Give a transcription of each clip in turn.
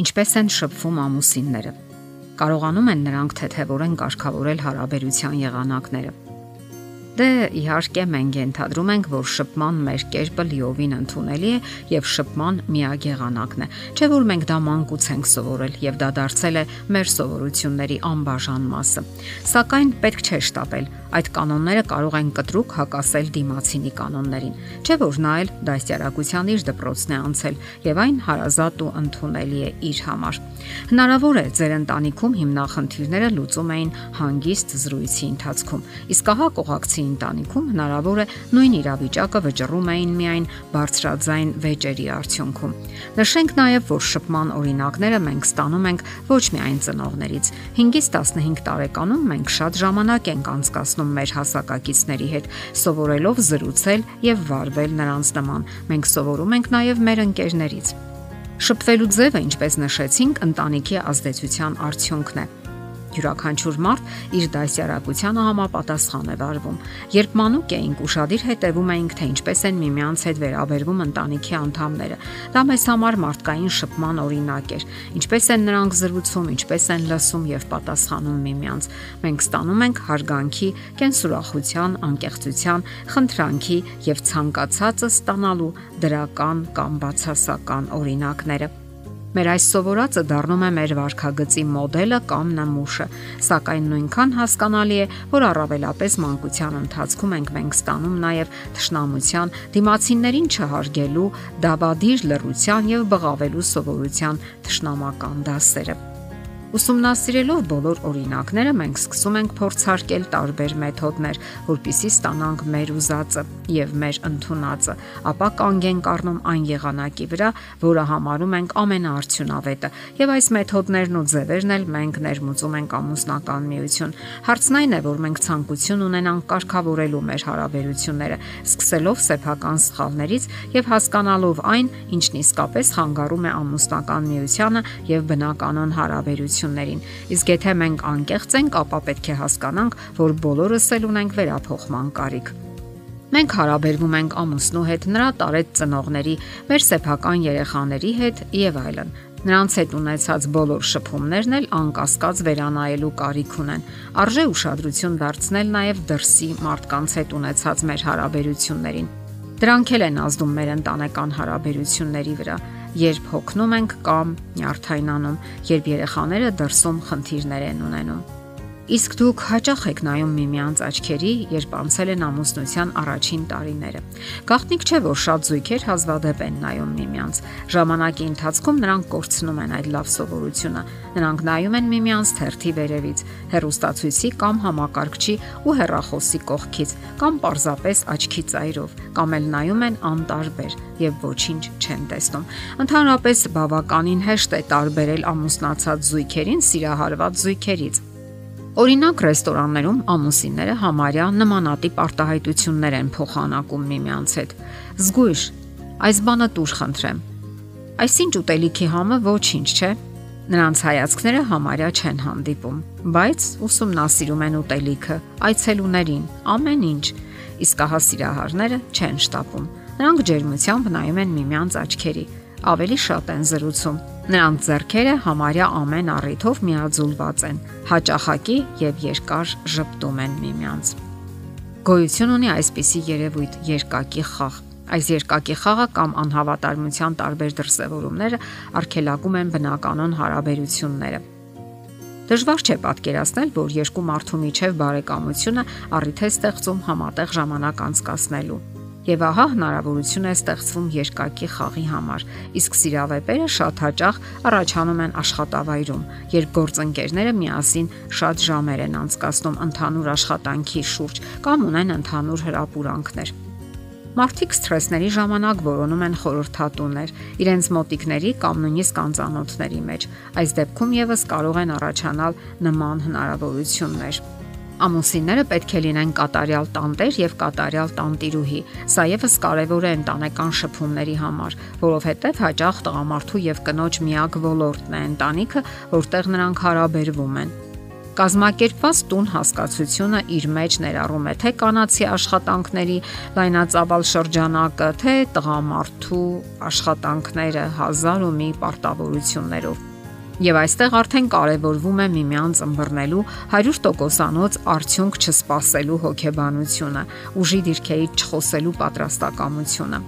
Ինչպես են շփվում ամուսինները։ Կարողանում են նրանք թեթևորեն կարգավորել հարաբերության եղանակները։ Դե իհարկե մենք ենթադրում ենք, որ շփման մեր կերպը լիովին ընդունելի է եւ շփման միակ եղանակն է։ Չէ որ մենք դա մանկուց ենք սովորել եւ դա դարձել է մեր սովորությունների անբաժան մասը։ Սակայն պետք չէ շտապել այդ կանոնները կարող են կտրուկ հակասել դիմացինի կանոններին։ Չէ որ նա էլ դասյարակության իր դպրոցն է անցել եւ այն հարազատ ու ընդունելի է իր համար։ Հնարավոր է ձեր ընտանիքում հիմնախնդիրները լուծում էին հանգիստ զրույցի ընթացքում։ Իսկ ահա կողակցի ընտանիքում հնարավոր է նույն իրավիճակը վճռում էին միայն բարձրաձայն վեճերի արդյունքում։ Նշենք նաև, որ շփման օրինակները մենք ստանում ենք ոչ միայն ծնողներից։ 5-ից 15 տարեկանում մենք շատ ժամանակ ենք անցկացնում մեր հասակակիցների հետ, սովորելով զրուցել եւ վարվել նրանց նման։ Մենք սովորում ենք նաեւ մեր ընկերներից։ Շփվելու ձևը, ինչպես նշեցինք, ընտանիքի ազդեցության արդյունքն է Յուրաքանչյուր մարդ իր դասյարակությանը համապատասխան է վարվում։ Երբ մանուկ էինք ուրشادիր հետևում էինք, թե ինչպես են միմյանց հետ վերաբերվում ընտանիքի անդամները։ Դա մեզ համար մարդկային շփման օրինակ էր։ Ինչպես են նրանք զրուցում, ինչպես են լսում եւ պատասխանում միմյանց։ Մենք ստանում ենք հարգանքի, կենսուրախության, անկեղծության, խնդրանքի եւ ցանկացածը ստանալու դրական կամ բացասական օրինակները։ Մեր այս սովորածը դառնում է մեր վարքագծի մոդելը կամ նմուշը, սակայն նույնքան հասկանալի է, որ առավելապես մանկության ընթացքում ենք մենք ստանում նաև թշնամության, դիմացիններին չհարգելու, դավադիր լռության եւ բղավելու սովորության թշնամական դասերը։ Ուսումնասիրելով բոլոր օրինակները մենք սկսում ենք փորձարկել տարբեր մեթոդներ, որpիսի ստանանք մեր ուզածը եւ մեր ընդունածը, ապա կանգ ենք առնում այն եղանակի վրա, որը համարում ենք ամենաարդյունավետը։ Եվ այս մեթոդներն ու ձևերն էլ մենք ներմուծում ենք ամուսնական միություն։ Հարցն այն է, որ մենք ցանկություն ունենանք կարգավորելու մեր հարաբերությունները, սկսելով սեփական սխալներից եւ հասկանալով այն, ինչն իսկապես խանգարում է ամուսնական միությանը եւ բնականon հարաբերություններին հնարավորություններին։ Իսկ եթե մենք անկեղծ ենք, ապա պետք է հասկանանք, որ բոլորս էլ ունենք վերափոխման կարիք։ Մենք հարաբերվում ենք ամուսնու հետ, նրա տարեց ծնողների, մեր սեփական երեխաների հետ եւ այլն։ Նրանց հետ ունեցած բոլոր շփումներն էլ անկասկած վերանայելու կարիք ունեն։ Արժե ուշադրություն դարձնել նաև դրսի մարդկանց հետ ունեցած մեր հարաբերություններին։ Դրանք էլ են ազդում մեր ընտանեկան հարաբերությունների վրա երբ հոգնում ենք կամ նյարդայնանում, երբ երեխաները դրսում խնդիրներ են ունենում։ Իսկ դուք հաճախ եք նայում միմյանց աչքերի, երբ անցել են ամուսնության առաջին տարիները։ Գաղտնիք չէ, որ շատ զույգեր հազվադեպ են նայում միմյանց։ Ժամանակի ընթացքում նրանք կորցնում են այդ լավ սովորությունը։ Նրանք նայում են միմյանց թերթի վերևից, հերոստացույցի կամ համակարգչի ու հեռախոսի կողքից, կամ պարզապես աչքի ծայրով, կամ էլ նայում են անտարբեր եւ ոչինչ չեն տեսնում։ Ընդհանրապես բավականին հեշտ է տարբերել ամուսնացած զույգերին սիրահարված զույգերից Օրինակ ռեստորաններում ամուսինները համարյա նմանատիպ արտահայտություններ են փոխանակում միմյանց հետ։ Զգույշ, այս բանը դուր խնդրեմ։ Այսինչ ուտելիքի համը ոչինչ չէ։ Նրանց հայացքները համարյա չեն հանդիպում, բայց ուսումնասիրում են ուտելիքը, այցելուներին, ամեն ինչ։ Իսկ ահա սիրահարները չեն շտապում։ Նրանք ջերմությամբ նայում են միմյանց աչքերի, ավելի շատ են զրուցում։ Նրանց зерքերը համարյա ամեն առիթով միաձուլված են, հաճախակի եւ երկար ճպտում են միմյանց։ Գոյություն ունի այսպիսի երևույթ՝ երկակի խաղ։ Այս երկակի խաղը կամ անհավատարմության տարբեր դրսևորումները արգելակում են բնականոն հարաբերությունները։ Դժվար չէ պատկերացնել, որ երկու մարդու միջև բարեկամությունը առիթ է ստեղծում համատեղ ժամանակ անցկасնելու։ Եվ ահա հնարավորություն է ստեղծվում երկակի խաղի համար։ Իսկ սիրավեպերը շատ հաճախ առաջանում են աշխատավայրում, երբ գործընկերները միասին շատ ժամեր են անցկасնում ընդհանուր աշխատանքի շուրջ կամ ունեն ընդհանուր հրապուրանքներ։ Մարդիկ սթրեսների ժամանակ որոնում են խորհրդատուներ իրենց մոտիկների կամ նույնիսկ անծանոթների մեջ։ Այս դեպքում եւս կարող են առաջանալ նման հնարավորություններ։ Ամուսինները պետք է լինեն կատարյալ տանտեր եւ կատարյալ տանտիրուհի։ Սա եւս կարեւոր է ընտանեկան շփումների համար, որովհետեւ հաճախ տղամարդու եւ կնոջ միակ ոլորտն է ընտանիքը, որտեղ նրանք հարաբերվում են։ Կազմակերպված տուն հասկացությունը իր մեջ ներառում է թե կանացի աշխատանքների լայնածավալ շրջանակը, թե տղամարդու աշխատանքները հազար ու մի պարտավորություններով Եվ այստեղ արդեն կարևորվում է միմյանց ըմբռնելու 100%-անոց արդյունք չսպասելու հոգեբանությունը, ուժի դիրքերից չխոսելու պատրաստակամությունը։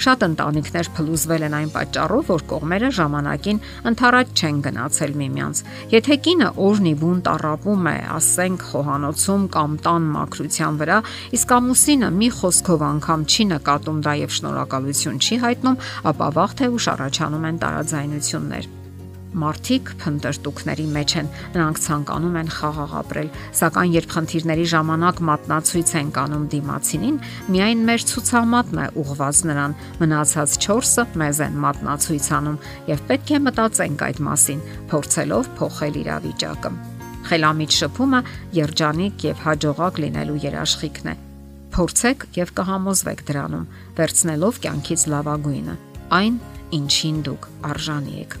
Շատ ընտանիքներ փլուզվել են այն պատճառով, որ կողմերը ժամանակին ընթառաջ չեն գնացել միմյանց։ Եթե կինը օրնի բուն տարապում է, ասենք խոհանոցում կամ տան մակրության վրա, իսկ ամուսինը մի խոսքով անգամ չի նկատում դա եւ շնորհակալություն չի հայտնում, ապա վաղ թե ուշ առաջանում են տարաձայնություններ։ Մարդիկ փնտրտուքների մեջ են, նրանք ցանկանում են խաղաղ ապրել, սակայն երբ խնդիրների ժամանակ մատնացույց են կանում դիմացինին, միայն մեր ցուցամատն է ուղված նրան, մնացած 4-ը մեզ են մատնացույց անում եւ պետք է մտածենք այդ մասին, փորձելով փոխել իրավիճակը։ Խելամիտ շփումը երջանիկ եւ հաջողակ լինելու երաշխիքն է։ Փորձեք եւ կհամոզվեք դրանում, վերցնելով կյանքից լավագույնը, այն, ինչին դուք արժանի եք։